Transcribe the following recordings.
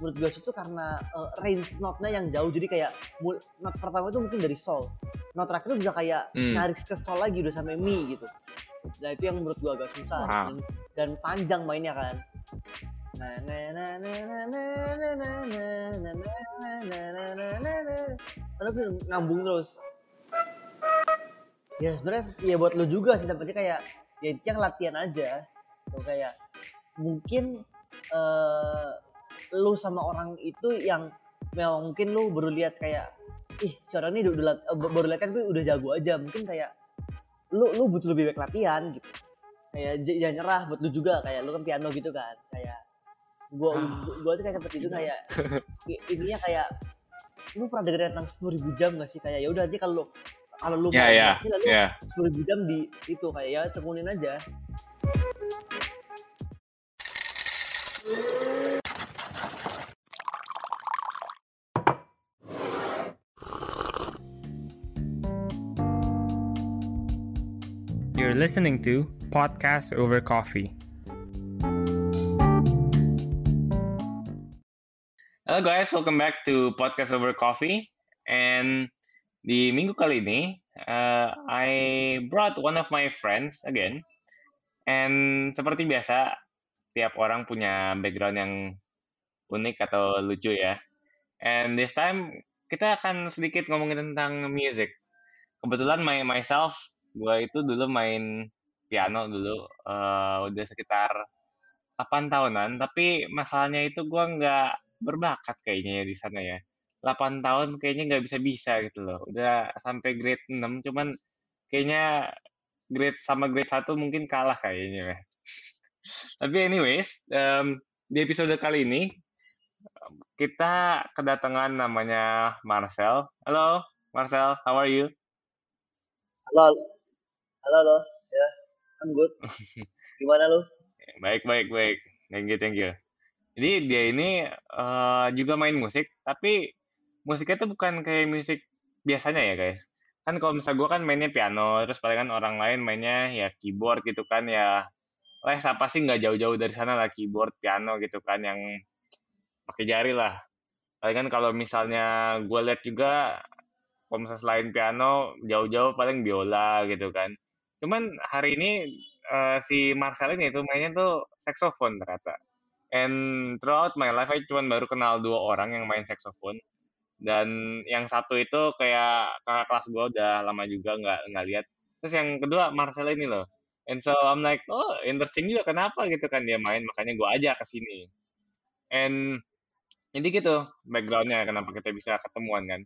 menurut gue itu karena uh, range notnya yang jauh jadi kayak note pertama itu mungkin dari sol note terakhir itu bisa kayak hmm. nyaris ke sol lagi udah sampai mi gitu nah itu yang menurut gue agak susah wow. dan, dan panjang mainnya kan nah ngambung terus ya sebenarnya ya buat lo juga sih seperti kayak ya yang latihan aja tuh kayak mungkin uh, lu sama orang itu yang memang mungkin lu baru lihat kayak ih si orang ini udah, baru lihat kan gue udah jago aja. Mungkin kayak lu lu butuh lebih banyak latihan gitu. Kayak jangan nyerah buat lu juga kayak lu kan piano gitu kan. Kayak gua Ah. gua, gua tuh kayak seperti itu kayak i- ininya kayak lu pernah dengerin tentang sepuluh ribu jam gak sih? Kayak ya udah aja kalau lu kalau lu Ya mau ya sih, lalu ya. sepuluh ribu jam di itu kayak ya tekunin aja listening to Podcast Over Coffee. Halo guys, welcome back to Podcast Over Coffee. And di minggu kali ini, uh, I brought one of my friends again. And seperti biasa, tiap orang punya background yang unik atau lucu ya. And this time, kita akan sedikit ngomongin tentang music. Kebetulan my, myself, gue itu dulu main piano dulu, uh, udah sekitar 8 tahunan. Tapi masalahnya itu gue nggak berbakat kayaknya ya di sana ya. 8 tahun kayaknya nggak bisa-bisa gitu loh. Udah sampai grade 6 cuman kayaknya grade sama grade 1 mungkin kalah kayaknya ya. Tapi anyways, em, di episode kali ini kita kedatangan namanya Marcel. Halo Marcel, how are you? halo halo halo ya I'm good gimana lu Baik, baik, baik. Thank you, thank you. Jadi dia ini eh, juga main musik, tapi musiknya tuh bukan kayak musik biasanya ya guys. Kan kalau misal gue kan mainnya piano, terus palingan orang lain mainnya ya keyboard gitu kan ya. Les apa sih nggak jauh-jauh dari sana lah keyboard, piano gitu kan yang pakai jari lah. Palingan kalau misalnya gue lihat juga, kalau misalnya selain piano, jauh-jauh paling biola gitu kan. Cuman hari ini eh, si Marcel ini tuh mainnya tuh saxophone ternyata. And throughout my life, I cuma baru kenal dua orang yang main saxophone. Dan yang satu itu kayak kakak kelas gue udah lama juga nggak nggak lihat. Terus yang kedua Marcel ini loh. And so I'm like, oh interesting juga kenapa gitu kan dia main, makanya gue ajak ke sini. And jadi gitu backgroundnya kenapa kita bisa ketemuan kan.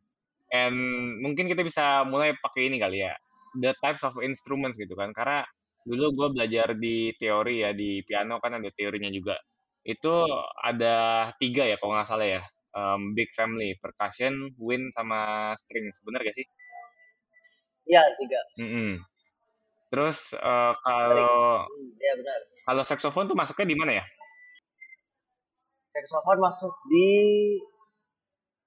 And mungkin kita bisa mulai pakai ini kali ya, the types of instruments gitu kan. Karena dulu gue belajar di teori ya, di piano kan ada teorinya juga. Itu ada tiga ya kalau nggak salah ya. Um, big family, percussion, wind, sama strings. Bener gak sih? ya tiga Mm-mm. Terus eh, kalau Hmm, ya benar kalau saxophone tuh masuknya di mana ya? saxophone masuk di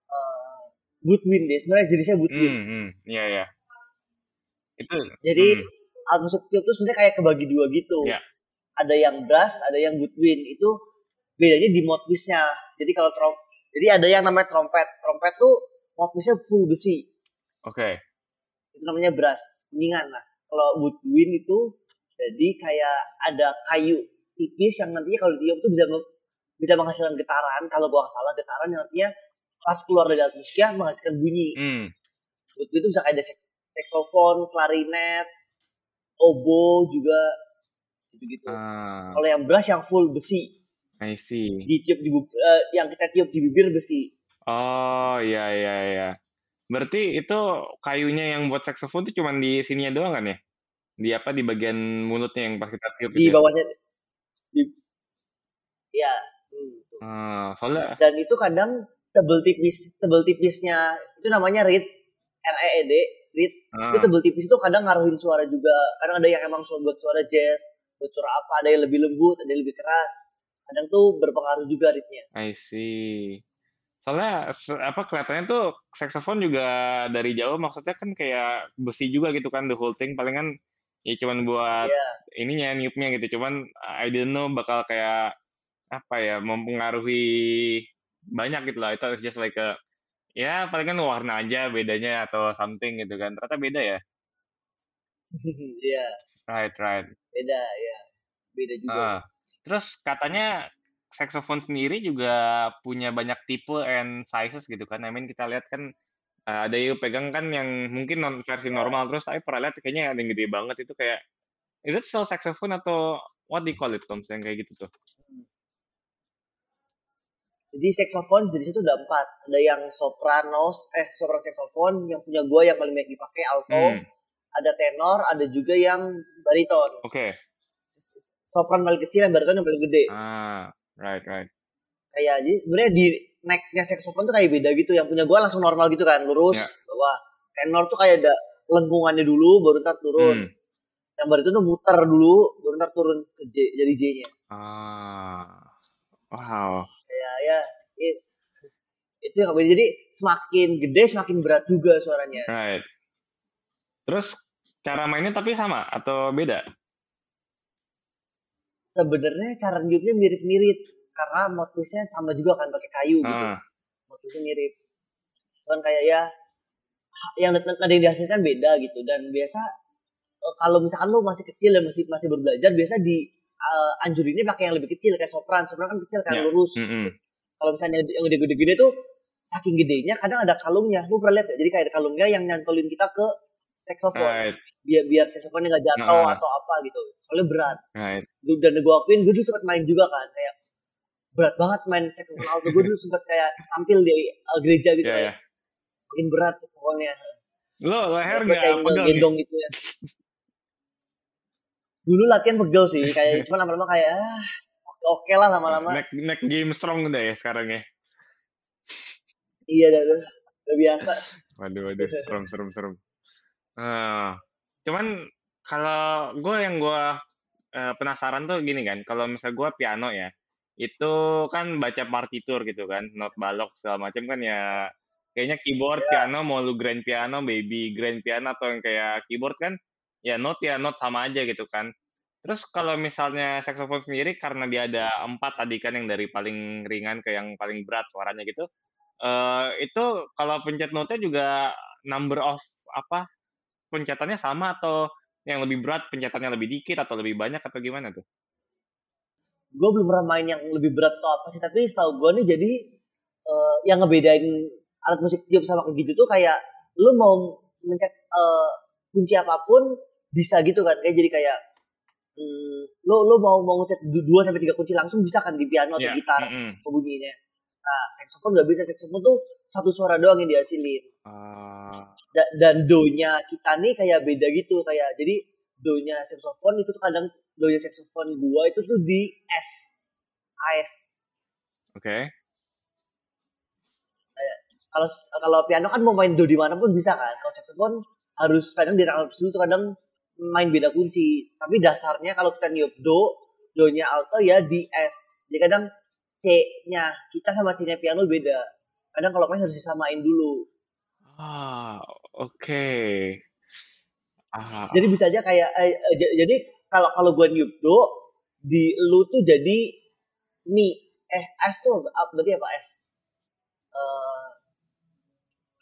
uh, woodwind deh sebenarnya jenisnya woodwind Hmm, hmm, iya ya. Itu. jadi hmm, alat musik tiup tuh sebenarnya kayak kebagi dua gitu Iya. ada yang brass ada yang woodwind itu bedanya di mouthpiece-nya jadi kalau trom jadi ada yang namanya trompet trompet tuh mouthpiece-nya full besi Oke. itu namanya brass kuningan lah kalau woodwind itu jadi kayak ada kayu tipis yang nantinya kalau ditiup tuh bisa bisa menghasilkan getaran kalau gua salah getaran yang nantinya pas keluar dari alat musiknya menghasilkan bunyi Hmm. woodwind itu bisa kayak ada saxophone klarinet oboe juga gitu-gitu Ah, kalau yang brass yang full besi I see. ditiup di bu- eh, yang kita tiup di bibir besi Oh, iya iya iya. Berarti itu kayunya yang buat saxophone tuh cuman di sininya doang kan ya? Di apa di bagian mulutnya yang pas kita tiup di gitu ya? bawahnya di ya hmm. Ah, soalnya dan itu kadang tebel tipis tebel tipisnya itu namanya reed R E E D reed ah, itu tebel tipis itu kadang ngaruhin suara juga kadang ada yang emang suara buat suara jazz buat suara apa ada yang lebih lembut ada yang lebih keras kadang tuh berpengaruh juga reednya I see. Soalnya apa kelihatannya tuh saxophone juga dari jauh maksudnya kan kayak besi juga gitu kan the whole thing palingan ya cuman buat Iya. ininya niupnya gitu cuman I didn't know bakal kayak apa ya mempengaruhi banyak gitu lah. Itu just like a ya palingan warna aja bedanya atau something gitu kan. Ternyata beda ya. Iya, Right, right. beda ya. Beda juga. Ah. Terus katanya saxophone sendiri juga punya banyak tipe and sizes gitu kan. I mean kita lihat kan eh, ada yang pegang kan yang mungkin non versi Ya. normal terus tapi pernah lihat kayaknya ada yang gede banget itu kayak is it still saxophone atau what do you call it kalau misalnya kayak gitu tuh? Jadi saxophone jenisnya tuh ada empat. Ada yang sopranos, eh sopran saxophone yang punya gua yang paling banyak dipakai alto. Hmm, Ada tenor, ada juga yang bariton. Oke. S- Sopran paling kecil, yang bariton yang paling gede. Ah, right, right. Kayak jadi sebenarnya di necknya saxophone tuh kayak beda gitu. Yang punya gua langsung normal gitu kan, lurus Ya. bawah. Tenor tuh kayak ada lengkungannya dulu, baru ntar turun. Hmm. Yang bariton tuh muter dulu, baru ntar turun ke J, jadi J-nya. Ah. Wow. Ya, it- itu yang beda. Jadi semakin gede semakin berat juga suaranya. Right. Terus cara mainnya tapi sama atau beda? sebenarnya cara niupnya mirip-mirip karena motifnya sama juga kan pakai kayu gitu Ah, motifnya mirip cuman kayak ya yang ada yang dihasilkan beda gitu dan biasa eh, kalau misalkan lu masih kecil dan masih masih baru belajar biasa di eh, anjurinnya pakai yang lebih kecil kayak sopran sopran kan kecil kan Ya. lurus mm-mm. kalau misalnya yang gede-gede tuh saking gedenya kadang ada kalungnya lu pernah lihat gak? jadi kayak ada kalungnya yang nyantolin kita ke saxophone Right, biar biar saxophone nggak jatuh Nah. atau apa gitu soalnya berat right. Dan gue akuin gue dulu sempat main juga kan kayak berat banget main saxophone alto gue dulu sempat kayak tampil di uh, gereja gitu Ya, kayak ya. makin berat saxophone-nya Lo leher nggak pegel nih? gendong gitu ya dulu latihan pegel sih kayak cuma lama-lama kayak ah, oke oke lah lama-lama Neck, neck game strong udah ya sekarang ya. iya dah dah. udah biasa Waduh, waduh, serem, serem, serem. Ah, cuman kalau gue yang gue eh, penasaran tuh gini kan, kalau misalnya gue piano ya, itu kan baca partitur gitu kan, not balok segala macam kan ya, kayaknya keyboard Ya. piano mau lu grand piano, baby grand piano atau yang kayak keyboard kan, ya note ya note sama aja gitu kan. Terus kalau misalnya saxophone sendiri karena dia ada empat tadi kan yang dari paling ringan ke yang paling berat suaranya gitu, eh itu kalau pencet note juga number of apa pencetannya sama atau yang lebih berat pencetannya lebih dikit atau lebih banyak atau gimana tuh? gue belum pernah main yang lebih berat atau apa sih tapi setahu gue nih jadi eh, yang ngebedain alat musik tiup sama kayak gitu tuh kayak lu mau mencet eh, kunci apa pun bisa gitu kan kayak jadi kayak hmm, lu lu mau mau ngecat du- dua sampai tiga kunci langsung bisa kan di piano atau Ya, gitar mm-mm. bunyinya nah saxophone nggak bisa saxophone tuh satu suara doang yang dihasilin Ah, Da- dan do-nya kita nih kayak beda gitu kayak jadi do-nya saxophone itu tuh kadang do-nya saxophone gua itu tuh di S AS Oke. kalau kalau piano kan mau main do di mana pun bisa kan kalau saxophone harus kadang di rank absolut kadang main beda kunci. Tapi dasarnya kalau kita niup do do nya alto ya di S. Jadi kadang C nya kita sama C nya piano beda. Kadang kalau main harus disamain dulu. Ah, oke. Ah, jadi bisa aja kayak eh, eh, jadi kalau kalau gua niup do di lu tuh jadi mi. Eh S tuh berarti apa? S. Eh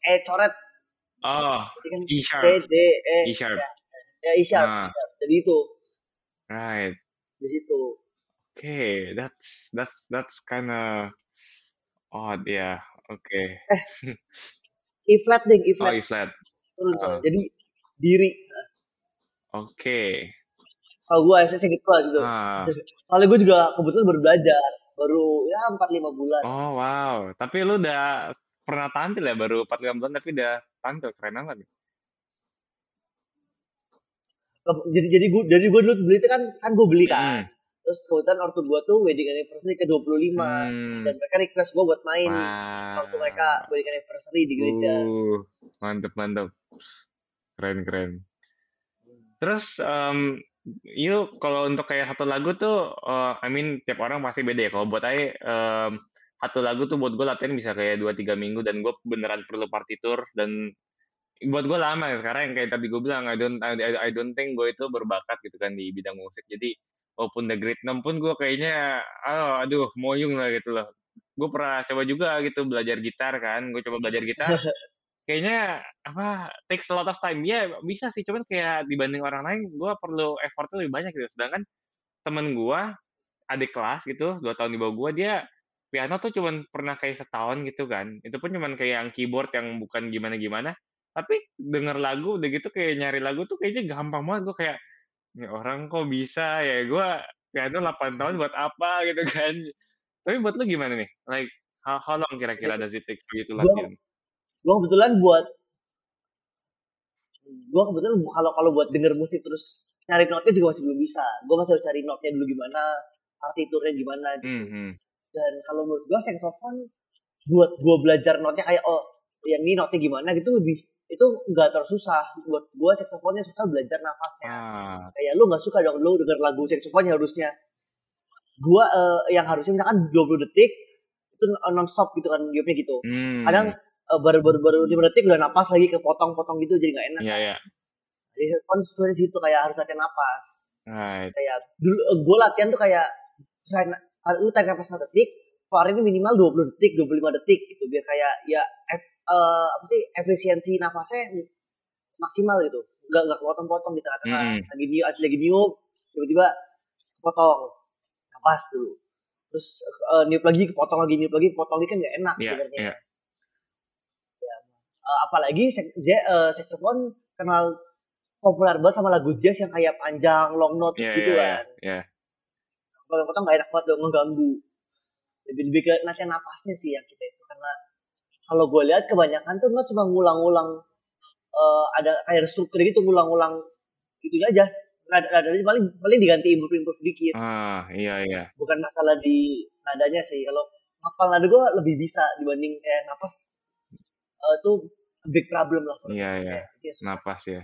E coret. Oh, berarti kan E C D E. E sharp. ya, ya E sharp Ah, jadi itu right. di situ Okay, that's that's that's kind of odd, yeah. Okay. E flat ding E Oh, flat E flat. turun Ah. jadi diri Oke. soal gue saya gitu lah gitu Ah. soalnya gue juga kebetulan baru belajar baru ya empat lima bulan Oh, wow. Tapi lu udah pernah tampil ya baru 4 5 bulan tapi udah tampil keren banget. Jadi jadi gue jadi gue dulu beli itu kan kan gue beli kan Mm. terus kebetulan ortu gue tuh wedding anniversary ke 25 Hmm. dan mereka request gue buat main Wah. waktu mereka wedding anniversary di gereja Uh, mantep mantep. Keren keren. Terus um, you kalau untuk kayak satu lagu tuh, uh, I mean tiap orang pasti beda ya. Kalau buat saya um, satu lagu tuh buat gue latihan bisa kayak 2-3 minggu dan gue beneran perlu partitur dan buat gue lama ya sekarang yang kayak tadi gue bilang I don't I, I- don't think gue itu berbakat gitu kan di bidang musik. Jadi walaupun udah grade 6 pun gue kayaknya oh, aduh moyung lah gitu loh. Gue pernah coba juga gitu belajar gitar kan gue coba belajar gitar. Kayaknya apa takes a lot of time. Ya bisa sih cuman kayak dibanding orang lain gue perlu effortnya lebih banyak gitu. Sedangkan temen gue adik kelas gitu dua tahun di bawah gue dia piano tuh cuman pernah kayak setahun gitu kan. Itu pun cuman kayak yang keyboard yang bukan gimana gimana tapi denger lagu udah gitu kayak nyari lagu tuh kayaknya gampang banget gue kayak ini orang kok bisa ya gue piano 8 tahun buat apa gitu kan tapi buat lu gimana nih? Like how, how long kira-kira does it take for you to latihan? Gue kebetulan buat gue kebetulan kalau kalau buat denger musik terus nyari notnya juga masih belum bisa. Gue masih harus cari notnya dulu gimana, partiturnya gimana gitu. Mm -hmm. Dan kalau menurut gue saxophone buat gue belajar notnya kayak oh yang ini notnya gimana gitu lebih itu nggak terlalu susah buat gue saksofonnya susah belajar nafasnya ah. kayak lu nggak suka dong lu denger lagu saksofonnya harusnya gua uh, yang harusnya misalkan 20 detik itu non stop gitu kan diopnya gitu. Hmm. Kadang uh, baru baru baru 5 detik udah napas lagi kepotong-potong gitu jadi nggak enak. Yeah. Yeah. Jadi kan susah di situ kayak harus latihan napas. Right. Kayak dulu uh, gua latihan tuh kayak misalnya lu tarik napas 4 detik, hari ini minimal 20 detik, 25 detik gitu biar kayak ya ef, uh, apa sih efisiensi nafasnya maksimal gitu. Enggak enggak potong-potong gitu katakan. Mm. Lagi niup, lagi niup tiba-tiba potong pas dulu terus uh, niup lagi potong lagi niup lagi potong lagi kan nggak enak yeah, sebenarnya yeah. ya. Uh, apalagi sek, uh, saxophone kenal populer banget sama lagu jazz yang kayak panjang long notes yeah, gitu yeah, kan yeah, yeah. potong-potong nggak enak banget dong mengganggu lebih lebih ke nasihat napasnya sih yang kita itu. Karena kalau gue lihat kebanyakan tuh cuma ngulang-ngulang uh, ada kayak struktur gitu ngulang-ngulang itunya aja. Nada nadanya paling paling diganti improve improve dikit. Ah iya iya. Bukan masalah di nadanya sih. Kalau ngapal nada gue lebih bisa dibanding eh napas uh, itu big problem lah iya iya. Ya, napas ya.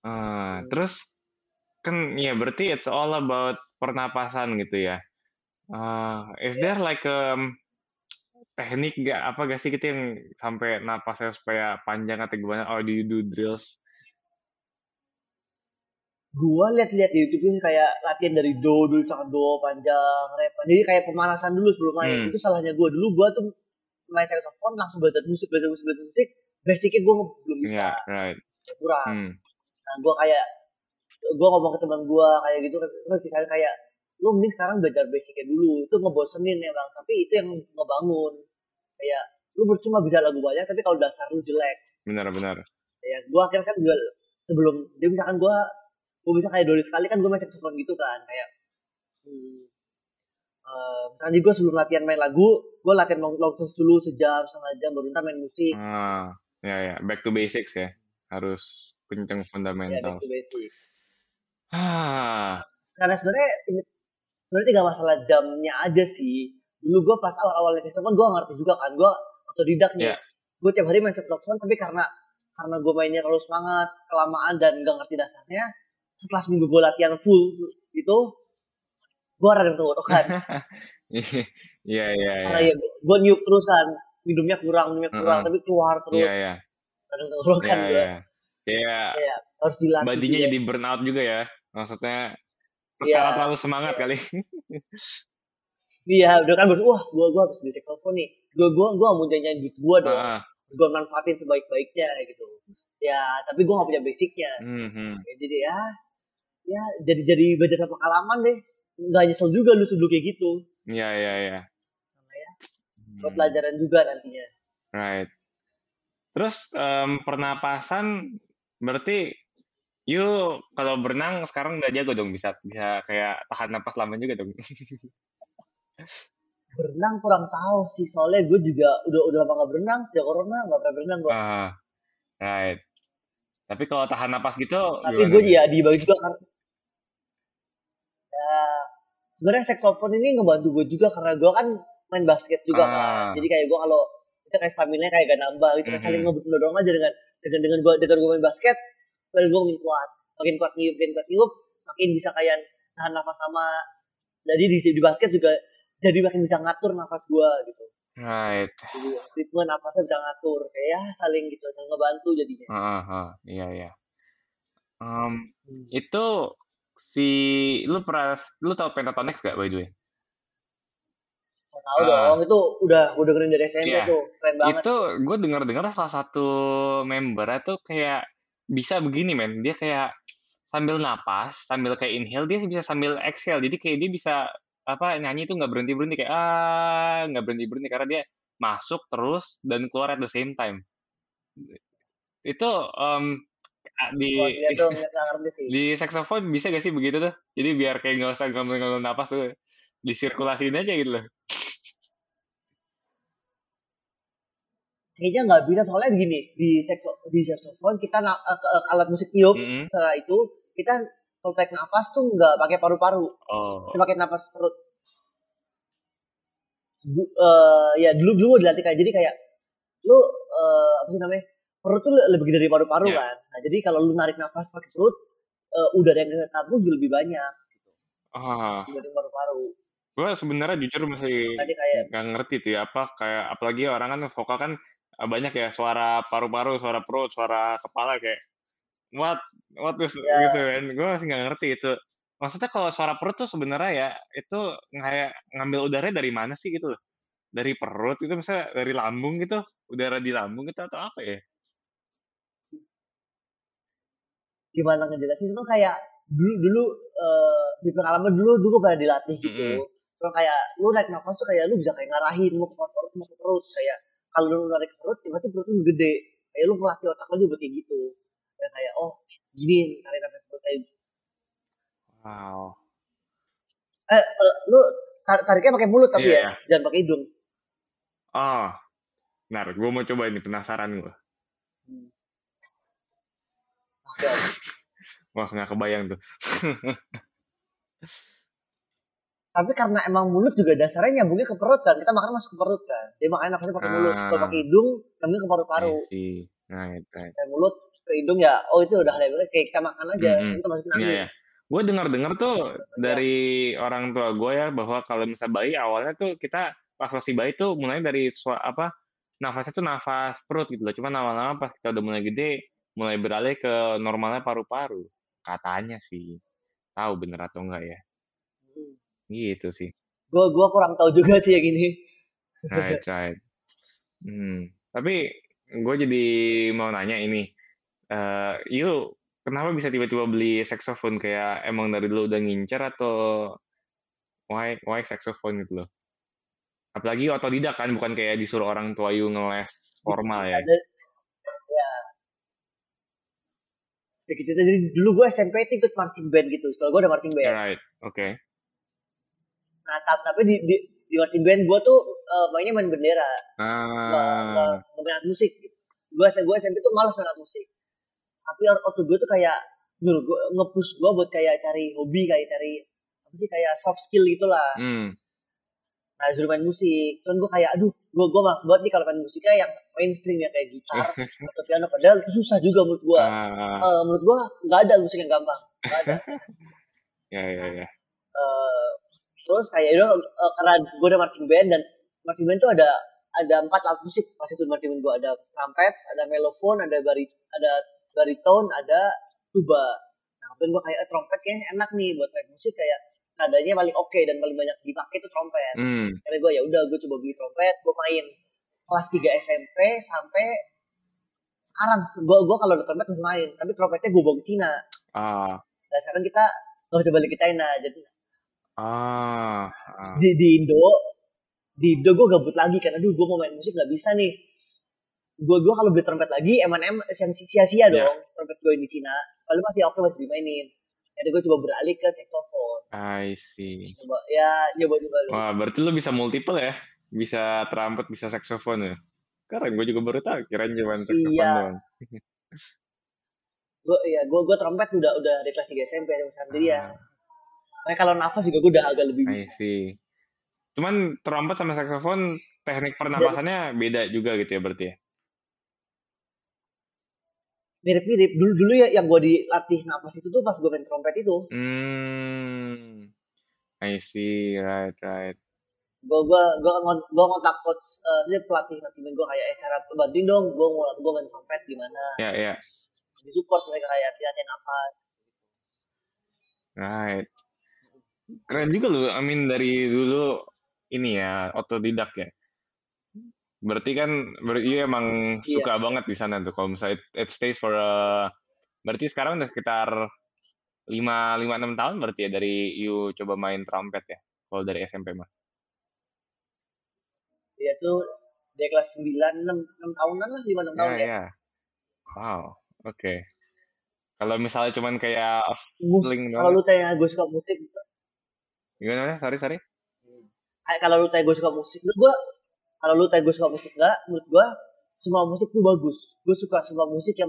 Uh, hmm. terus kan ya berarti it's all about pernapasan gitu ya uh, is yeah. there like um, teknik gak apa gak sih kita yang sampai napasnya supaya panjang atau gimana or do you do drills gua lihat-lihat di YouTube sih kayak latihan dari do dulu cakap do panjang rap jadi kayak pemanasan dulu sebelum main hmm. itu salahnya gua dulu gua tuh main saxophone langsung belajar musik belajar musik belajar musik basicnya gua belum bisa yeah, right. kurang hmm. nah gua kayak gua ngomong ke teman gua kayak gitu terus misalnya kayak lu mending sekarang belajar basicnya dulu. Itu ngebosenin emang tapi itu yang ngebangun. Kayak lu percuma bisa lagu banyak tapi kalau dasar lu jelek. Benar-benar ya gua akhirnya kan juga sebelum dia misalkan gua gue bisa kayak dua sekali kan gue main saxophone gitu kan kayak hmm, uh, misalnya gue sebelum latihan main lagu gue latihan long, long dulu sejam setengah jam baru ntar main musik. Ah ya ya. Back to basics ya. Harus kenceng fundamental ya, back to basics. Ah. Karena sebenarnya sebenarnya tidak masalah jamnya aja sih. Dulu gue pas awal-awal latihan saxophone gue ngerti juga kan. Gue otodidak nih. Yeah. gue tiap hari main saxophone tapi karena karena gue mainnya terlalu semangat kelamaan dan gak ngerti dasarnya setelah seminggu gue latihan full itu gue rada tenggorokan iya iya karena ya gue niup terus kan. Minumnya kurang minumnya kurang uh -huh. tapi keluar iya, terus. yeah, yeah. rada tenggorokan yeah, gue yeah. kayak harus dilatih badinya jadi burnout juga ya. Maksudnya yeah. terlalu semangat kali. Iya udah kan baru wah gue gue harus beli saxophone nih. Gue gue gue mau nyanyiin duit gue dong. Uh -huh. gue manfaatin sebaik-baiknya gitu. Ya tapi gue gak punya basicnya. Mm -hmm. ya, jadi ya ya jadi jadi belajar sama pengalaman deh. Nggak nyesel juga lu sudah kayak gitu. Iya iya iya. Ya. Hmm. pelajaran juga nantinya. Right. Terus um, pernapasan berarti you kalau berenang sekarang udah jago dong bisa bisa kayak tahan napas lama juga dong. Berenang kurang tahu sih soalnya gue juga udah udah lama gak berenang sejak corona gak pernah berenang gue ah right. Tapi kalau tahan napas gitu tapi gue ya dibagi juga kan ya sebenarnya saxophone ini ngebantu gue juga karena gue kan main basket juga ah. kan jadi kayak gue kalau itu kayak stamina kayak gak nambah itu mm -hmm. saling ngedorong aja dengan dengan dengan gue dengan gue main basket badan gue makin kuat makin kuat niup makin kuat niup makin bisa kayak tahan nafas sama jadi di di basket juga jadi makin bisa ngatur nafas gue gitu Right. Jadi ritme napasnya bisa ngatur, kayak ya saling gitu, saling ngebantu jadinya. Ah, ah, iya iya. Um, hmm. itu si lu pernah lu tau Pentatonix gak by the way? Tahu Ah. dong, itu udah gue dengerin dari SMP Iya. tuh, keren banget. Itu gue dengar-dengar salah satu membernya tuh kayak bisa begini men. Dia kayak sambil napas, sambil kayak inhale, dia bisa sambil exhale. Jadi kayak dia bisa apa nyanyi itu nggak berhenti berhenti kayak ah nggak berhenti berhenti karena dia masuk terus dan keluar at the same time. Itu em, di tuh di saxophone bisa gak sih begitu tuh? Jadi biar kayak nggak usah ngambil-ngambil napas tuh disirkulasiin aja gitu loh. Kayaknya nggak bisa soalnya begini di sekso, di saxophone kita na- ke- ke alat musik tiup Mm-mm. setelah itu kita kalau tarik nafas tuh nggak pakai paru-paru, Oh. kita pakai nafas perut. Bu- eh, ya dulu dulu dilatih kayak jadi kayak lu eh, apa sih namanya perut tuh lebih gede dari paru-paru Iya. kan. Nah jadi kalau lu narik nafas pakai perut eh, udara yang ketabung juga lebih banyak Ah, dibanding paru-paru. gue sebenarnya jujur masih Jadi kayak nggak ngerti tuh ya apa kayak apalagi orang kan vokal kan banyak ya suara paru-paru, suara perut, suara kepala kayak what what is Ya. gitu kan. Gue masih nggak ngerti itu. Maksudnya kalau suara perut tuh sebenarnya ya itu kayak ngambil udaranya dari mana sih gitu loh? Dari perut itu misalnya dari lambung gitu, udara di lambung gitu atau apa ya? gimana ngejelasin cuma kayak dulu dulu eh si pengalaman dulu dulu pernah dilatih gitu Mm-mm. cuma kayak lu narik nafas tuh kayak lu bisa kayak ngarahin mau ke perut mau ke perut kayak kalau lu narik perut tiba-tiba perut lu gede kayak lu melatih otak lu juga kayak gitu kayak kayak oh gini tarik nafas perut kayak Wow. eh lu tar- tariknya pakai mulut tapi Iya, ya jangan pakai hidung Oh, benar. Gue mau coba ini penasaran gue. Oke. Wah nggak kebayang tuh. tapi karena emang mulut juga dasarnya nyambungnya ke perut kan kita makan masuk ke perut kan jadi makanya nafasnya pakai mulut kalau Ah. pakai hidung nyambungnya ke paru-paru. Right, right. kayak mulut ke hidung ya oh itu udah bener. kayak kita makan aja Mm-mm. kita masukin Iya angin ya. Gue dengar-dengar tuh dari orang tua gue ya bahwa kalau misal bayi awalnya tuh kita pas masih bayi tuh mulai dari apa nafasnya tuh nafas perut gitu loh. Cuma lama-lama pas kita udah mulai gede mulai beralih ke normalnya paru-paru. Katanya sih. Tahu bener atau enggak ya? Gitu sih. gue gue kurang tahu juga sih yang ini Right, right. Hmm. Tapi gue jadi mau nanya ini. eh you kenapa bisa tiba-tiba beli saxophone kayak emang dari dulu udah ngincer atau why why saxophone gitu loh? Apalagi otodidak kan bukan kayak disuruh orang tua you ngeles formal ya. ada ya sedikit cerita jadi dulu gue SMP itu ikut marching band gitu kalau gue ada marching band Right. Oke. Nah ta- tapi di, di di marching band gue tuh eh, mainnya main bendera. Ah, nggak main alat musik. Gue gue SMP tuh malas main alat musik. Tapi ortu gue tuh kayak nyuruh gue ngepush gue buat kayak cari hobi kayak cari apa sih kayak soft skill gitulah hmm. nah disuruh main musik. Cuman gue kayak aduh gue gue malas banget nih kalau main musiknya yang mainstream ya kayak gitar atau piano. Padahal itu susah juga menurut gue Ah, Eh, menurut gua nggak ada musik yang gampang. Nggak ada. Ya ya ya. Eh, terus kayak itu eh, karena gua ada marching band dan marching band tuh ada ada empat alat musik. Pas itu marching band gua ada trumpet ada mellophone ada bari ada baritone ada tuba. Nah kemudian gua kayak eh, trompet kayaknya enak nih buat main musik. Kayak nadanya paling oke dan paling banyak dipakai itu trompet. Hmm. karena gua ya udah gua coba beli trompet. Gua main kelas 3 SMP sampai sekarang. Gua gua kalau ada trompet masih main tapi trompetnya gua bawa ke Cina. Ah. Nah sekarang kita nggak bisa balik ke China. Jadi Ah. ah. di, di Indo, di Indo gue gabut lagi karena aduh gue mau main musik nggak bisa nih. Gue gue kalau beli trompet lagi, M&M sia-sia Iya. dong trompet gue di Cina. Kalau masih oke masih dimainin. Jadi gue coba beralih ke saxophone. I see. Coba ya nyoba-nyoba dulu. Wah, berarti lu bisa multiple ya? Bisa trumpet, bisa saxophone ya? Keren, gue juga baru tahu. Kirain cuma saxophone Iya. doang. Gue ya gue gue trompet udah udah dari kelas 3 SMP sampai sekarang jadi ya. Nah, kalau nafas juga gue udah agak lebih I bisa. see. Cuman trompet sama saxophone teknik pernapasannya beda juga gitu ya berarti ya? Mirip-mirip. Dulu dulu ya yang gue dilatih nafas itu tuh pas gue main trompet itu. Hmm. I see, right, right. gue gue gue gue ngontak coach eh, dia pelatih nanti gue kayak eh cara bantuin dong gue mau gue main trompet gimana Ya, ya. di support mereka kayak latihan napas Right. Keren juga lu. I mean dari dulu ini ya otodidak ya. Berarti kan berarti iya emang Iya. suka banget di sana tuh. Kalau misalnya it, it stays for a, berarti sekarang udah sekitar 5 5 6 tahun berarti ya dari you coba main trumpet ya. Kalau dari SMP mah. Dia tuh dia kelas 9 6, 6 tahunan lah 5 6 tahun Ya, ya. ya. Wow. Oke. Kalau misalnya cuman kayak Mus feeling kalau lu tanya gue suka musik Gimana? Sorry, sorry. kayak kalau lu tanya gue suka musik menurut gue kalau lu tanya gue suka musik enggak menurut gue semua musik tuh bagus gue suka semua musik yang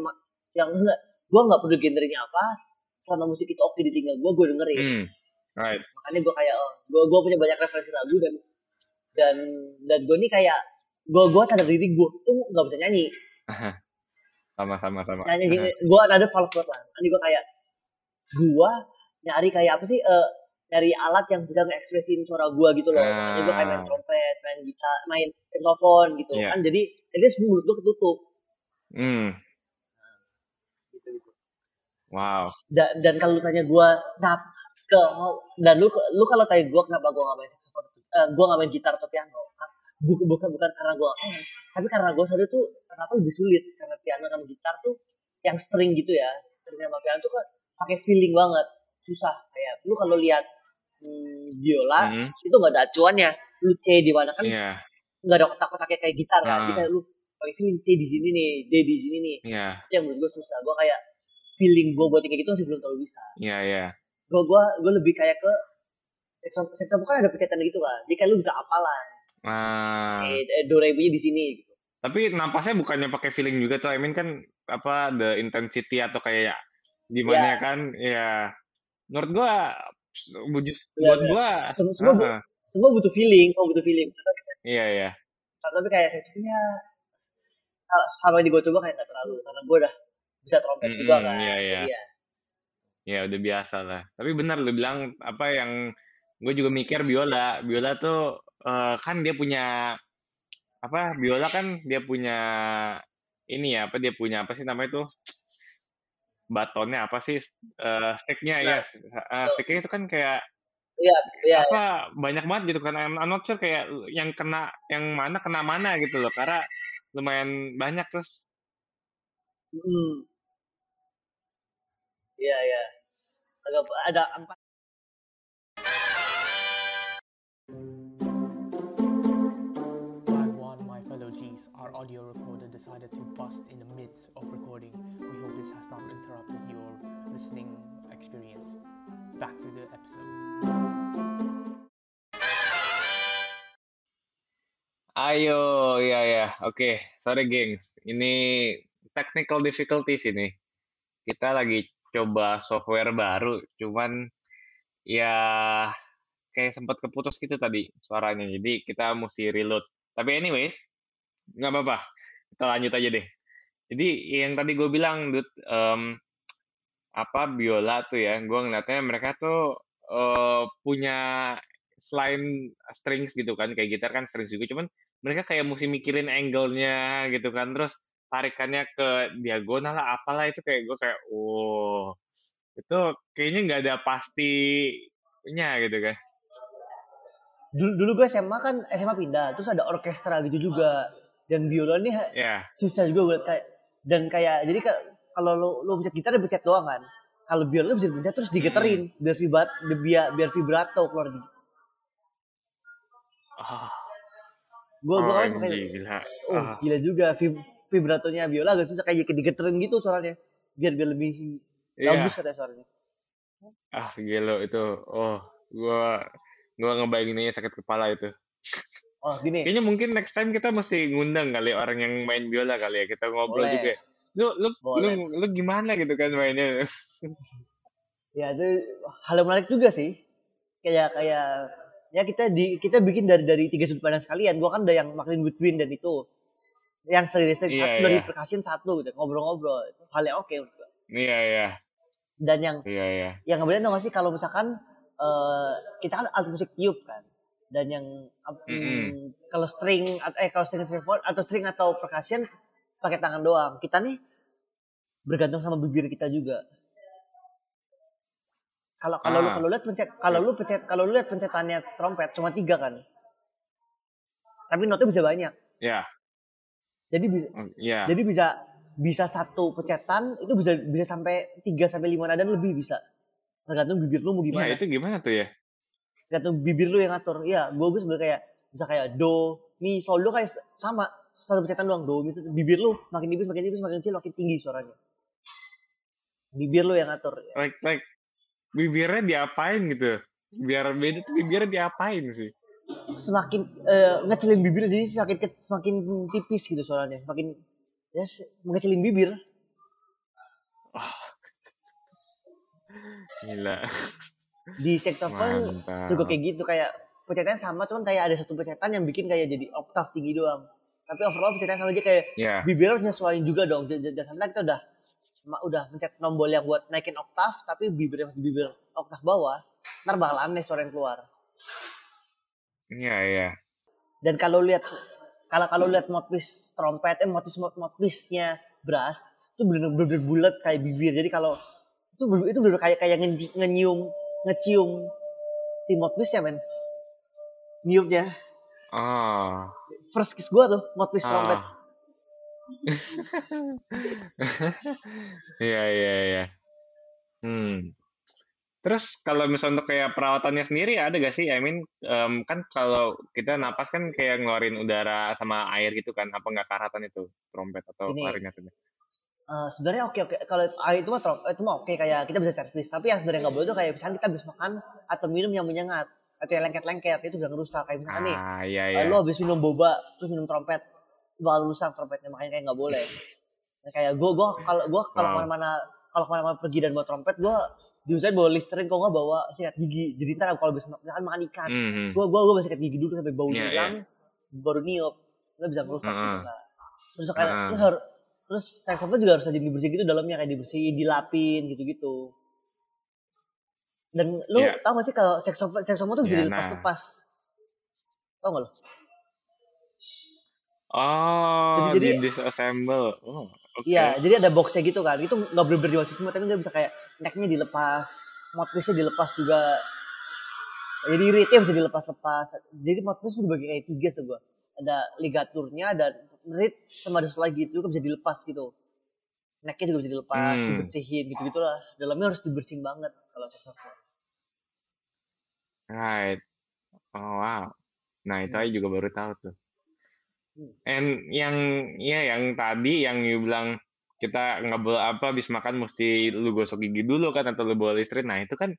yang enggak gue nggak peduli genrenya apa selama musik itu oke di telinga gue gue dengerin Hmm. Right. makanya gue kayak oh, gue gue punya banyak referensi lagu dan dan dan gue nih kayak gue gue sadar diri gue tuh nggak bisa nyanyi Sama sama sama. nyanyi gue ada fals banget lah nanti gue kayak gue nyari kayak apa sih eh nyari alat yang bisa ngekspresiin suara gue gitu loh makanya gue kayak main Ah. trompet main gitar main telepon gitu Iya. kan jadi at least mulut gue ketutup Hmm. gitu gitu Wow. dan, dan kalau lu tanya gue nah ke dan lu lu kalau tanya gue kenapa gue gak main saxophone eh, gue gak main gitar atau piano bukan bukan bukan karena gue pengen tapi karena gue sadar tuh kenapa lebih sulit karena piano sama gitar tuh yang string gitu ya string sama piano tuh kan pakai feeling banget susah kayak lu kalau lihat hmm, biola Hmm. itu gak ada acuannya lu C di mana kan Iya. nggak ada kotak-kotaknya kayak gitar kan jadi kayak lu pakai feeling C di sini nih D di sini nih Iya. itu yang menurut gue susah gue kayak feeling gue buat kayak gitu masih belum terlalu bisa Iya, iya. gue gue gue lebih kayak ke saxophone saxophone kan ada pencetan gitu kan jadi kayak lu bisa apalan Ah. kayak eh, do re di sini gitu Tapi napasnya bukannya pakai feeling juga tuh. I mean kan apa the intensity atau kayak gimana Ya. kan? Ya. Menurut gua Ya, buat ya. gua Sem- semua ah, semua butuh feeling semua butuh feeling iya iya. tapi kayak saxophone-nya ah, sama yang gue coba kayak gak terlalu karena gue udah bisa trompet juga Mm-mm, kan iya, iya. Ya, Ya udah biasa lah. Tapi benar lu bilang apa yang gue juga mikir biola. Biola tuh eh, kan dia punya apa? Biola kan dia punya ini ya apa dia punya apa sih namanya tuh batonnya apa sih Eh, sticknya ya Eh, sticknya itu kan kayak iya iya apa banyak banget gitu kan I'm, I'm not sure kayak yang kena yang mana kena mana gitu loh karena lumayan banyak terus Hmm. Iya iya. Ada empat. Our audio recorder decided to bust in the midst of recording. We hope this has not interrupted your listening experience. Back to the episode. ayo ya ya oke sorry gengs ini technical difficulties ini kita lagi coba software baru cuman ya kayak sempat keputus gitu tadi suaranya jadi kita mesti reload tapi anyways nggak apa-apa. Kita lanjut aja deh. Jadi yang tadi gue bilang Dut, em, apa biola tuh ya gue ngeliatnya mereka tuh eh, punya selain strings gitu kan kayak gitar kan strings juga. Cuman mereka kayak mesti mikirin angle-nya gitu kan terus tarikannya ke diagonal lah apalah itu kayak gue kayak wow itu kayaknya nggak ada pastinya gitu kan. Dulu, dulu gue SMA kan SMA pindah, terus ada orkestra gitu juga. Dan biola nih ha- ya. susah juga gue liat kayak dan kayak jadi ka- kalau lu lu pencet gitar dia pencet doang kan. Kalau biola lu bisa pencet terus digeterin biar vibrat biar biar vibrato keluar oh, Gue gue kan kayak gila. oh Ah, gila juga vib- vibratonya biola agak susah kayak digeterin gitu suaranya. Biar biar lebih iya. bagus katanya suaranya. ah gila itu. Oh gua gua ngebayanginnya sakit kepala itu Oh gini. kayaknya mungkin next time kita mesti ngundang kali orang yang main biola kali ya kita ngobrol Boleh. juga lu lu lu Boleh. lu gimana gitu kan mainnya Ya itu hal yang menarik juga sih. Kayak kayak ya kita di kita bikin dari dari tiga sudut pandang sekalian. Gua kan udah yang makin Woodwind dan itu yang seri seri Iya, satu iya. dari percussion satu gitu ngobrol-ngobrol itu hal yang oke menurut gua. iya iya dan yang iya iya yang ngebedain tau gak sih kalau misalkan eh, kita kan alat musik tiup kan dan yang hmm, kalau string eh kalau string saxophone atau string atau percussion pakai tangan doang. Kita nih bergantung sama bibir kita juga. Kalau kalau lu Ah. kalau lihat pencet kalau lu pencet kalau lu lihat pencetannya trompet cuma tiga kan? Tapi notnya bisa banyak. Ya, jadi bisa oh, ya. jadi bisa bisa satu pecetan itu bisa bisa sampai 3 sampai 5 nada lebih bisa. Tergantung bibir lu mau Ya, gimana. itu gimana tuh ya? Tergantung bibir lu yang ngatur. Iya gue gue sebenarnya kayak bisa kayak do mi sol do kayak sama. Satu pecetan doang do mi bibir lu makin tipis makin tipis makin kecil makin tinggi suaranya. Bibir lu yang ngatur Like, like, bibirnya diapain gitu? Biar beda tuh bibirnya diapain sih? semakin eh, ngecilin bibir jadi semakin semakin tipis gitu suaranya. Semakin ya s- mengecilin bibir. Gila. Di saxophone Mantap. juga kayak gitu kayak pecetannya sama cuman kayak ada satu pecetan yang bikin kayak jadi oktav tinggi doang tapi overall pecetannya sama aja kayak Ya, bibir harus nyesuaiin juga dong jangan sampai kita udah udah mencet tombol yang buat naikin oktav tapi bibirnya masih bibir oktav bawah ntar bakal aneh suara yang keluar iya, iya. dan kalau lihat kalau kalau lihat mouthpiece trompet eh mouthpiece mouthpiece-nya brass itu bener-bener bulat kayak bibir jadi kalau itu bener- itu bener kayak kayak ngenci- ngenyium ngecium si mouthpiece-nya men niupnya Oh. first kiss gua tuh trompet Ah. Iya, iya, iya. Hmm. Terus kalau misalnya untuk kayak perawatannya sendiri ada gak sih? I mean, em, kan kalau kita napas kan kayak ngeluarin udara sama air gitu kan? Apa nggak karatan itu trompet atau Ini. klarinet itu? Eh, sebenarnya oke oke kalau ah, itu mah trom- itu mah oke kayak kita bisa servis tapi yang sebenarnya nggak boleh tuh kayak misalnya kita habis makan atau minum yang menyengat atau yang lengket-lengket itu gak ngerusak kayak misalkan nih Ah, iya, eh, iya. lu habis minum boba terus minum trompet bakal rusak trompetnya makanya kayak nggak boleh Nah, kayak gue gue kalau gue kalau Wow. ke mana-mana kalau ke mana-mana pergi dan bawa trompet gue diusahain bawa listerin kalau nggak bawa sikat gigi jadi ntar kalau habis misalkan makan ikan Mhm. gue gue gue sikat gigi dulu sampai baunya Iya, hilang baru niup nggak bisa ngerusak Heeh. gitu lah terus kayak Heeh. terus harus terus saxophone juga harus rajin dibersihin gitu dalamnya kayak dibersihin dilapin gitu gitu dan lu Iya. tau gak sih kalau saxophone saxophone tuh bisa Iya, dilepas-lepas tau gak lu Oh, Jadi- jadi- di disassemble. Oh, oke. Iya, jadi ada boxnya gitu kan. Itu nggak bener-bener dimasukin semua, tapi nggak bisa kayak necknya dilepas, mouthpiece-nya dilepas juga. Jadi reednya bisa dilepas-lepas. Jadi mouthpiece itu dibagi kayak tiga sebuah. Ada ligaturnya, ada reed sama ada lagi itu juga bisa dilepas gitu. Necknya juga bisa dilepas, Hmm. dibersihin gitu-gitu lah. Dalamnya harus dibersihin banget kalau saxophone. Right. Oh, wow. Nah, itu Hmm. aja juga baru tahu tuh. Hmm. And yang ya yang tadi yang you bilang kita ngebel apa habis makan mesti lu gosok gigi dulu kan atau lu bawa listrik. Nah, itu kan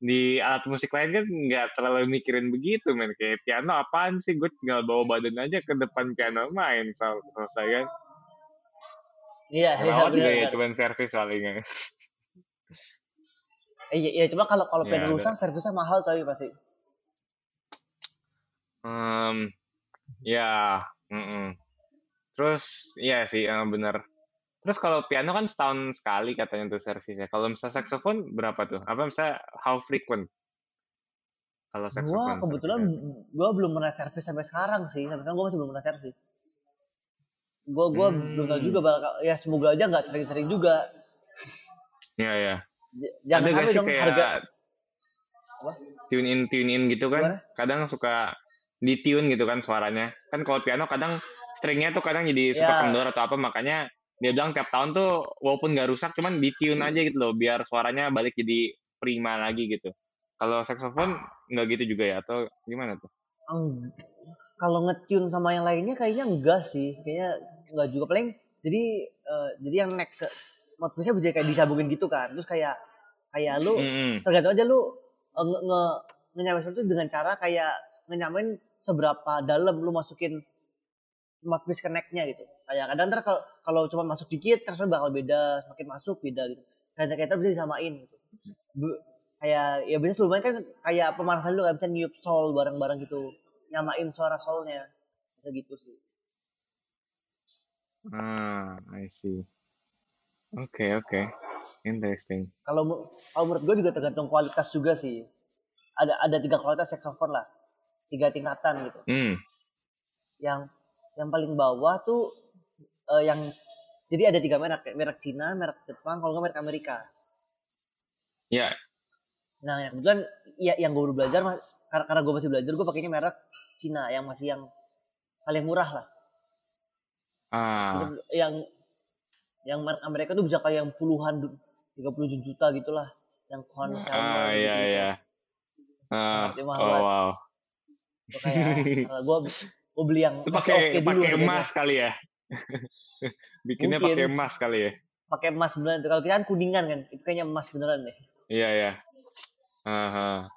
di alat musik lain kan nggak terlalu mikirin begitu men kayak piano apaan sih gue tinggal bawa badan aja ke depan piano main sel- selesai kan Iya, iya juga ya cuman servis paling ya. Iya, iya, cuma kalau kalau Ya, piano rusak servisnya mahal coy pasti. Em, ya, mm-mm. Terus, iya sih, eh, bener. Terus kalau piano kan setahun sekali katanya tuh servisnya. Kalau misalnya saxophone berapa tuh? Apa misalnya how frequent? Kalau Gua saxophone kebetulan gua belum pernah servis sampai sekarang sih. Sampai sekarang gua masih belum pernah servis. Gua gua belum tahu Hmm. juga bakal ya semoga aja nggak sering-sering juga. Iya, iya. Jangan Ada sampai sih dong kayak harga Apa? tune in tune in gitu kan? Gimana? Kadang suka di tune gitu kan suaranya. Kan kalau piano kadang stringnya tuh kadang jadi suka Ya. kendor atau apa makanya dia bilang tiap tahun tuh walaupun nggak rusak cuman di tune aja gitu loh biar suaranya balik jadi prima lagi gitu. Kalau saxophone nggak gitu juga ya atau gimana tuh? Eng- kalau ngetune sama yang lainnya kayaknya enggak sih. Kayaknya enggak juga paling jadi eh, jadi yang neck ke mouthpiece-nya bisa kayak disambungin gitu kan. Terus kayak kayak lu Mm-mm. tergantung aja lu eh, nge, nge ngenyamain sesuatu dengan cara kayak ngenyamain seberapa dalam lu masukin mouthpiece ke necknya gitu. Kayak kadang ntar kalau kalau cuma masuk dikit terus bakal beda, semakin masuk beda gitu. Kayak kayak bisa disamain gitu. Bu- kayak ya biasanya sebelumnya kan kayak pemanasan dulu kan bisa niup soul bareng-bareng gitu. Nyamain suara soulnya. Bisa gitu sih. Ah, I see. Oke, oke. Interesting. Kalau kalau menurut gue juga tergantung kualitas juga sih. Ada ada tiga kualitas saxophone lah. Tiga tingkatan gitu. Hmm. yang yang paling bawah tuh eh, yang jadi ada tiga merek merek Cina, merek Jepang, kalau nggak merek Amerika. Ya, Nah yang kebetulan ya, yang gue baru belajar mas- karena, karena gue masih belajar gue pakainya merek Cina yang masih yang paling murah lah. Ah, Yang yang merek Amerika tuh bisa kayak yang puluhan du- 30 juta gitulah yang konser ah iya iya. Ah, oh banget. wow. gue gue beli yang Itu pakai dulu pakai emas kali ya. Bikinnya pakai emas kali ya. pakai emas beneran kalau kita kan kuningan kan itu kayaknya emas beneran deh. Iya ya. Aha.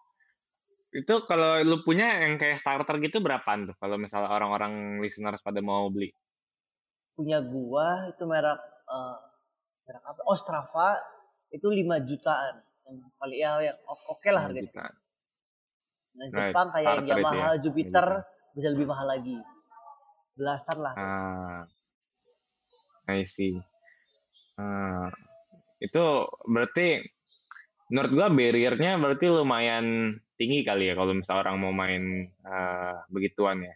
Itu kalau lu punya yang kayak starter gitu berapaan tuh? Kalau misalnya orang-orang listeners pada mau beli. punya gua itu merek eh, merek apa? Oh Strava itu 5 jutaan. Yang paling ya yang oke lah harganya. Nah, nah Right, Jepang kayak yang starter itu Yamaha ya, Jupiter bisa lebih mahal lagi. Belasan lah. Ah, I see. Ah, itu berarti menurut gua barrier-nya berarti lumayan tinggi kali ya kalau misalnya orang mau main eh, begituan ya.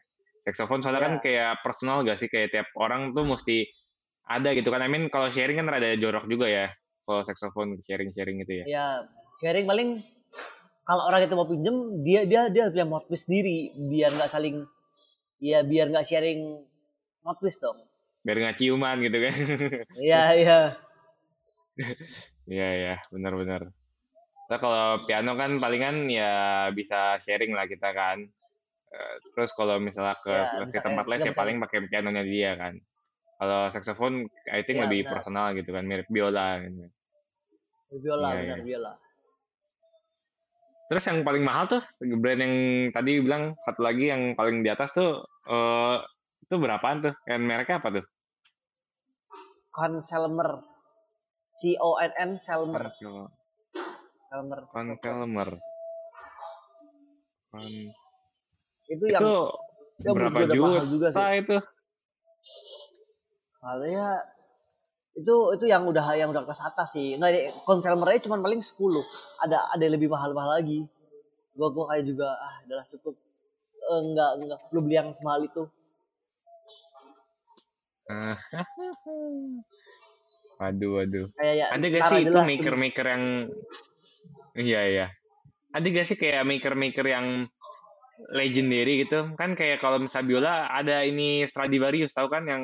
Saxophone soalnya kan Ya. kayak personal gak sih kayak tiap orang tuh mesti ada gitu kan. I mean kalau sharing kan rada jorok juga ya. Kalau saxophone sharing-sharing gitu ya. ya sharing paling kalau orang itu mau pinjem dia dia dia punya mouthpiece sendiri biar nggak saling ya biar nggak sharing mouthpiece dong Biar nggak ciuman gitu kan. Iya iya Iya ya, benar-benar. Nah, kalau piano kan palingan ya bisa sharing lah kita kan. Eh, terus kalau misalnya ke, Ya, ke tempat les kita ya paling pakai pianonya dia kan. Kalau saxophone I think Ya, lebih benar. personal gitu kan, mirip biola gitu. biola Iya, benar iya. biola Terus yang paling mahal tuh brand yang tadi bilang satu lagi yang paling di atas tuh eh itu berapaan tuh? Yang mereknya apa tuh? Conselmer C O N N Selmer. Selmer Conselmer. Con- itu yang itu yang berapa udah mahal juga juta sih. itu? Malah itu itu yang udah yang udah kelas atas sih. Nggak konselmernya cuma paling 10 ada ada yang lebih mahal-mahal lagi. Gua gua kayak juga ah adalah cukup. Eh, enggak enggak perlu beli yang semahal itu. waduh, waduh. kayak ya Ada gak sih itu maker-maker yang iya iya. Ada gak sih kayak maker-maker yang legendary gitu? Kan kayak kalau misalnya biola ada ini Stradivarius tahu kan yang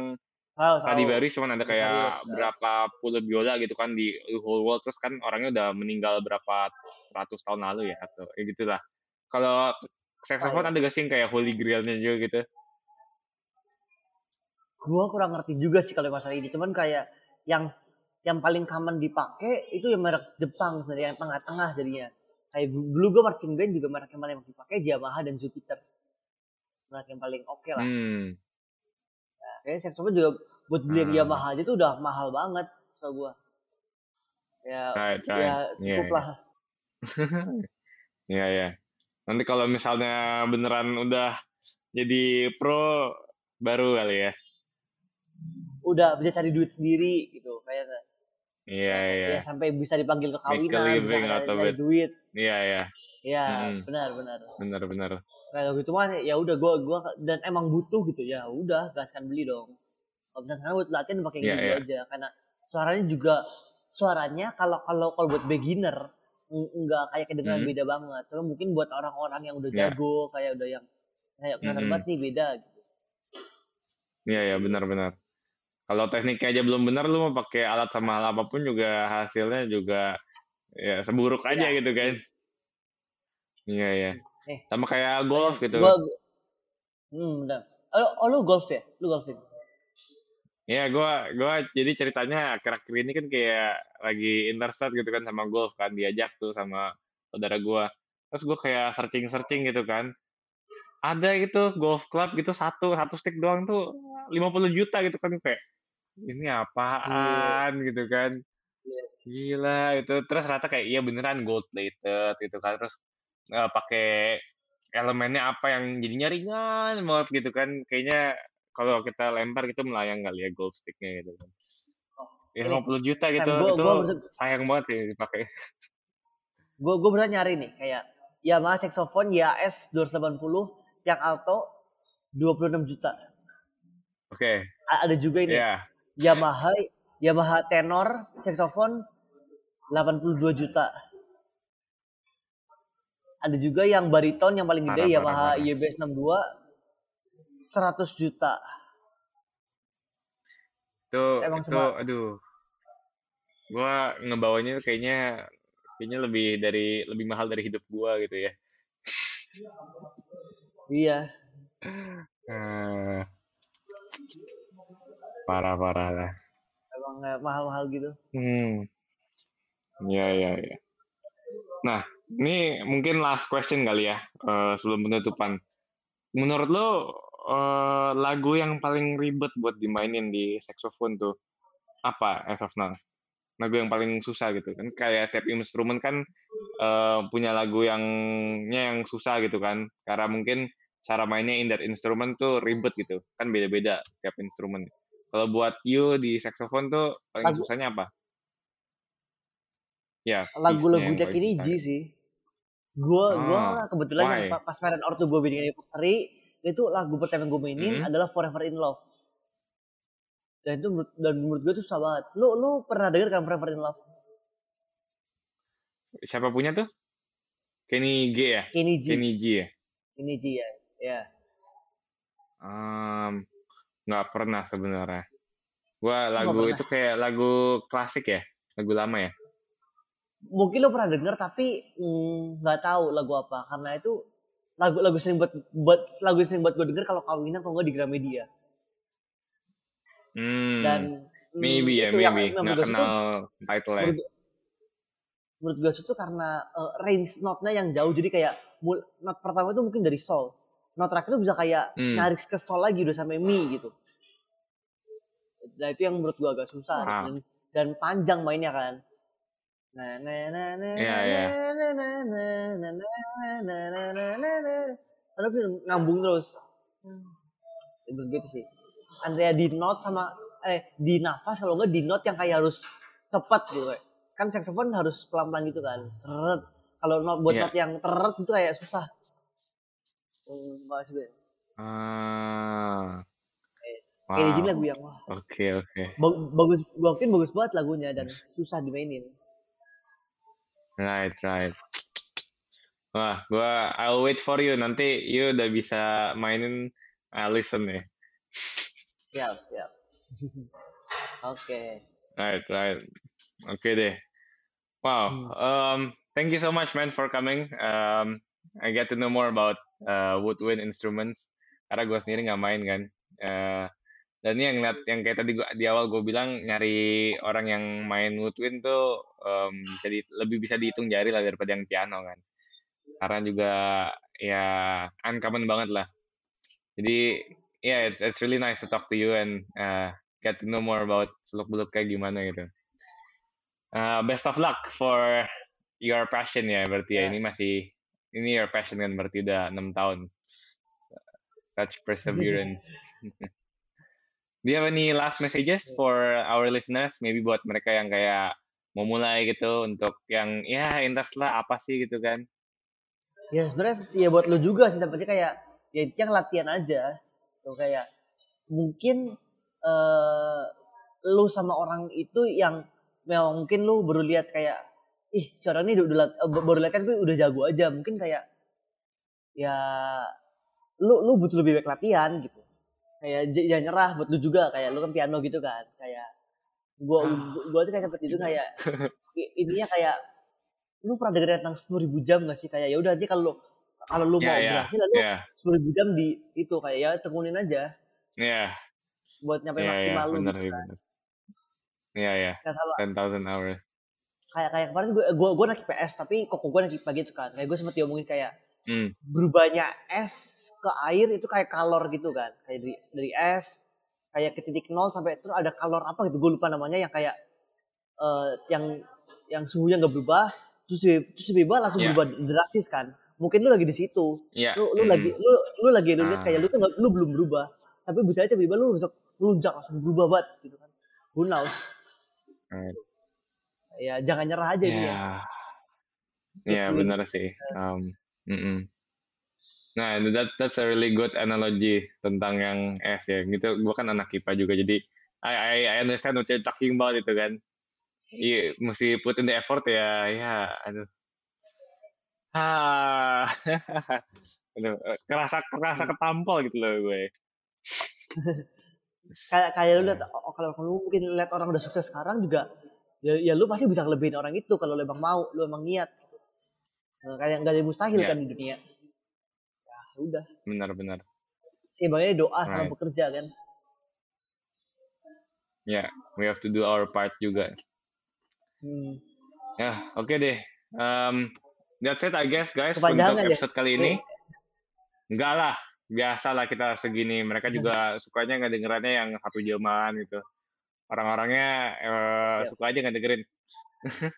tahu Stradivarius cuman ada kayak Stradivarius, ya. berapa puluh biola gitu kan di whole world terus kan orangnya udah meninggal berapa ratus tahun lalu ya atau ya gitulah. Kalau saxophone ada gak sih yang kayak holy grailnya juga gitu? Gua kurang ngerti juga sih kalau masalah ini cuman kayak yang yang paling common dipakai itu yang merek Jepang sebenarnya yang tengah-tengah jadinya kayak du- dulu gua marching band juga merek yang paling dipakai Yamaha dan Jupiter merek yang paling oke lah Hmm. kayaknya saxophone juga buat beli yang Hmm. Yamaha aja tuh udah mahal banget so gua ya Right, right. ya Iya, cukup iya. lah Iya ya. Nanti kalau misalnya beneran udah jadi pro baru kali ya. Udah bisa cari duit sendiri gitu kayak Iya iya. ya sampai bisa dipanggil ke kawinan bisa living cari, duit Iya iya. ya Mm-mm. benar benar Bener bener. kalau gitu mah ya udah gua gua dan emang butuh gitu ya udah gaskan beli dong kalau misalnya buat latihan pakai Iya, gini iya. aja karena suaranya juga suaranya kalau kalau kalau buat beginner ng- nggak kayak kedengaran Hmm. beda banget cuma mungkin buat orang-orang yang udah Iya. jago kayak udah yang kayak kelihatan Mm-mm. banget nih beda gitu. Iya iya benar benar. Kalau tekniknya aja belum benar lu mau pakai alat sama hal apa pun juga hasilnya juga ya seburuk aja Iya. gitu kan. Iya iya. Eh. Sama kayak golf gitu. gua hmm benar oh, oh lu golf ya lu golfing Iya, gua gua jadi ceritanya akhir-akhir ini kan kayak lagi interstate gitu kan sama golf kan diajak tuh sama saudara gua. Terus gua kayak searching-searching gitu kan. Ada gitu golf club gitu satu satu stick doang tuh 50 juta gitu kan kayak ini apaan gitu kan. Iya. Gila itu terus rata kayak iya beneran gold plated gitu kan terus eh, pakai elemennya apa yang jadinya ringan banget gitu kan kayaknya kalau kita lempar gitu melayang kali ya golf sticknya gitu kan. Oh, Ya ini, 50 juta gitu gua- itu gua maksud- sayang banget sih dipakai. gue gue beneran nyari nih kayak Yamaha saxophone YAS 280 yang alto 26 juta Oke, A- ada juga ini ya. Yamaha Yamaha tenor saxophone 82 juta. Ada juga yang bariton yang paling gede Parah, Yamaha parah. YBS 62 100 juta. Itu Emang itu seba- aduh. Gua ngebawanya kayaknya kayaknya lebih dari lebih mahal dari hidup gua gitu ya. Iya. Eh, parah parah lah. Emang kayak mahal-mahal gitu. Hmm. Ya ya ya. Nah, ini mungkin last question kali ya eh, sebelum penutupan. Menurut lo eh, lagu yang paling ribet buat dimainin di saxophone tuh apa as of now? Lagu yang paling susah gitu kan? Kayak tiap instrumen kan eh, punya lagu yangnya yang susah gitu kan? Karena mungkin cara mainnya in that instrument tuh ribet gitu. Kan beda-beda tiap instrumen. Kalau buat you di saxophone tuh paling Lagu- susahnya apa? Ya, Lagu-lagu Jack ini. G sih. Gua gua Ah, kebetulan why? pa- pas parent ortu gue bikin anniversary itu lagu pertama yang gue mainin Mhm. adalah Forever in Love. Dan itu menurut, dan menurut gue tuh susah banget. Lu lu pernah denger kan Forever in Love? Siapa punya tuh? Kenny G ya? Kenny G. Kenny G ya? Kenny G ya. Ya. Um, nggak pernah sebenarnya. Gua lagu itu kayak lagu klasik ya, lagu lama ya. Mungkin lu pernah denger tapi mm, nggak tahu lagu apa karena itu lagu lagu sering buat buat lagu sering buat gue denger kalau kawinan kalau nggak di Gramedia. Hmm, Dan mm, maybe ya, maybe. yang Nggak kenal title ya. menurut, menurut gue itu karena eh, range note-nya yang jauh jadi kayak not pertama itu mungkin dari sol not terakhir itu bisa kayak Hmm. nyaris ke sol lagi udah sampai mi gitu nah itu yang menurut gue agak susah Ah. dan, dan panjang mainnya kan nah nah nah nah Iya, nah, iya. nah, nah, nah, nah, nah, nah, nah, nah, nah, nah, nah. Dia ngambung terus Ya, menurut gue itu sih Andrea di note sama eh di nafas kalau enggak di note yang kayak harus cepat gitu kayak. kan saxophone harus pelan-pelan gitu kan teret kalau buat Iya. note yang teret itu kayak susah hmm, makasih Ben. Ah, kayak gini wow. lagu yang wah Oke oke. ba- bagus mungkin bagus banget lagunya dan susah dimainin Right right. Wah, gua I'll wait for you. Nanti you udah bisa mainin I listen ya. siap siap oke Right, right. Oke deh. Wow. Um, thank you so much, man, for coming. Um, I get to know more about uh, woodwind instruments. Karena gue sendiri nggak main kan. Uh, dan ini yang ngeliat, yang kayak tadi gua, di awal gue bilang nyari orang yang main woodwind tuh um, jadi lebih bisa dihitung jari lah daripada yang piano kan. Karena juga ya uncommon banget lah. Jadi yeah, it's, it's really nice to talk to you and uh, get to know more about seluk beluk kayak gimana gitu. Uh, best of luck for your passion ya berarti ya Ya. ini masih ini your passion kan berarti udah enam tahun. Such perseverance. Do you have any last messages for our listeners? Maybe buat mereka yang kayak mau mulai gitu untuk yang ya interest lah apa sih gitu kan? ya sebenarnya sih ya buat lu juga sih seperti kayak ya yang latihan aja tuh kayak mungkin eh lu sama orang itu yang memang mungkin lu baru lihat kayak ih si orang ini udah, eh, baru lihat kan tapi udah jago aja. Mungkin kayak ya lu lu butuh lebih banyak latihan gitu. Kayak jangan nyerah buat lu juga. Kayak lu kan piano gitu kan. Kayak gua gua, gua tuh kayak seperti itu kayak i- ininya kayak lu pernah dengerin tentang sepuluh ribu jam gak sih? Kayak ya udah aja kalau lu kalau lu mau Ya. ya berhasil lalu ya. sepuluh ribu jam di itu kayak ya tekunin aja. Ya. Buat nyampe ya ya. maksimal lu benar gitu kan. Ya ya. Nggak salah. 10,000 hours. Kayak kayak kemarin gue gue gue naik PS tapi kok gue naik IPA gitu kan kayak gue sempet diomongin kayak Hmm. berubahnya es ke air itu kayak kalor gitu kan kayak dari dari es kayak ke titik nol sampai terus ada kalor apa gitu gue lupa namanya yang kayak eh yang yang suhunya nggak berubah terus tiba- terus tiba-tiba langsung Iya. berubah drastis kan mungkin lu lagi di situ Ya. lu lu mm. lagi lu lu lagi lu lihat Ah. kayak lu tuh lu belum berubah tapi bisa aja tiba-tiba lu bisa melunjak langsung berubah banget gitu kan who knows. Ya jangan nyerah aja gitu ya Ya, ya Tekunin. benar sih. Um, mm-mm. Nah, that, that's a really good analogy tentang yang es ya. Gitu, gua kan anak IPA juga, jadi I, I, I understand what you're talking about itu kan. Iya, mesti put in the effort ya. Ya, aduh. Ah, aduh, kerasa kerasa ketampol gitu loh gue. kayak kayak lu Iya. lihat oh, kalau lu mungkin lihat orang udah sukses sekarang juga ya, ya lu pasti bisa ngelebihin orang itu kalau lu emang mau lu emang niat gitu. Nah, kayak nggak ada mustahil Iya. kan di dunia ya udah Benar-benar. seimbangnya doa sama Right. bekerja kan Ya, we have to do our part juga. hmm. Ya, oke deh. Um, that's it, I guess, guys, Kepanjangan untuk ya? episode kali ini. Enggak lah, biasa lah kita segini. Mereka juga sukanya nggak dengerannya yang satu jaman gitu. Orang-orangnya Siap. suka aja nggak dengerin.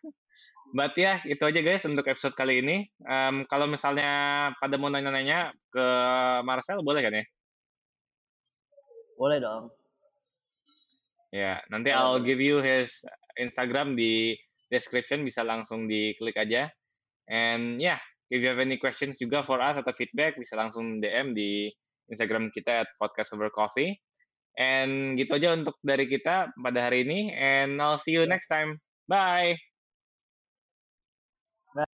But ya, itu aja guys untuk episode kali ini. Em, kalau misalnya pada mau nanya-nanya ke Marcel, boleh kan ya? boleh dong Ya, nanti Boleh, I'll give you his Instagram di description, bisa langsung diklik aja. And yeah, if you have any questions juga for us atau feedback, bisa langsung DM di Instagram kita at podcast over coffee. And gitu aja untuk dari kita pada hari ini. And I'll see you next time. Bye.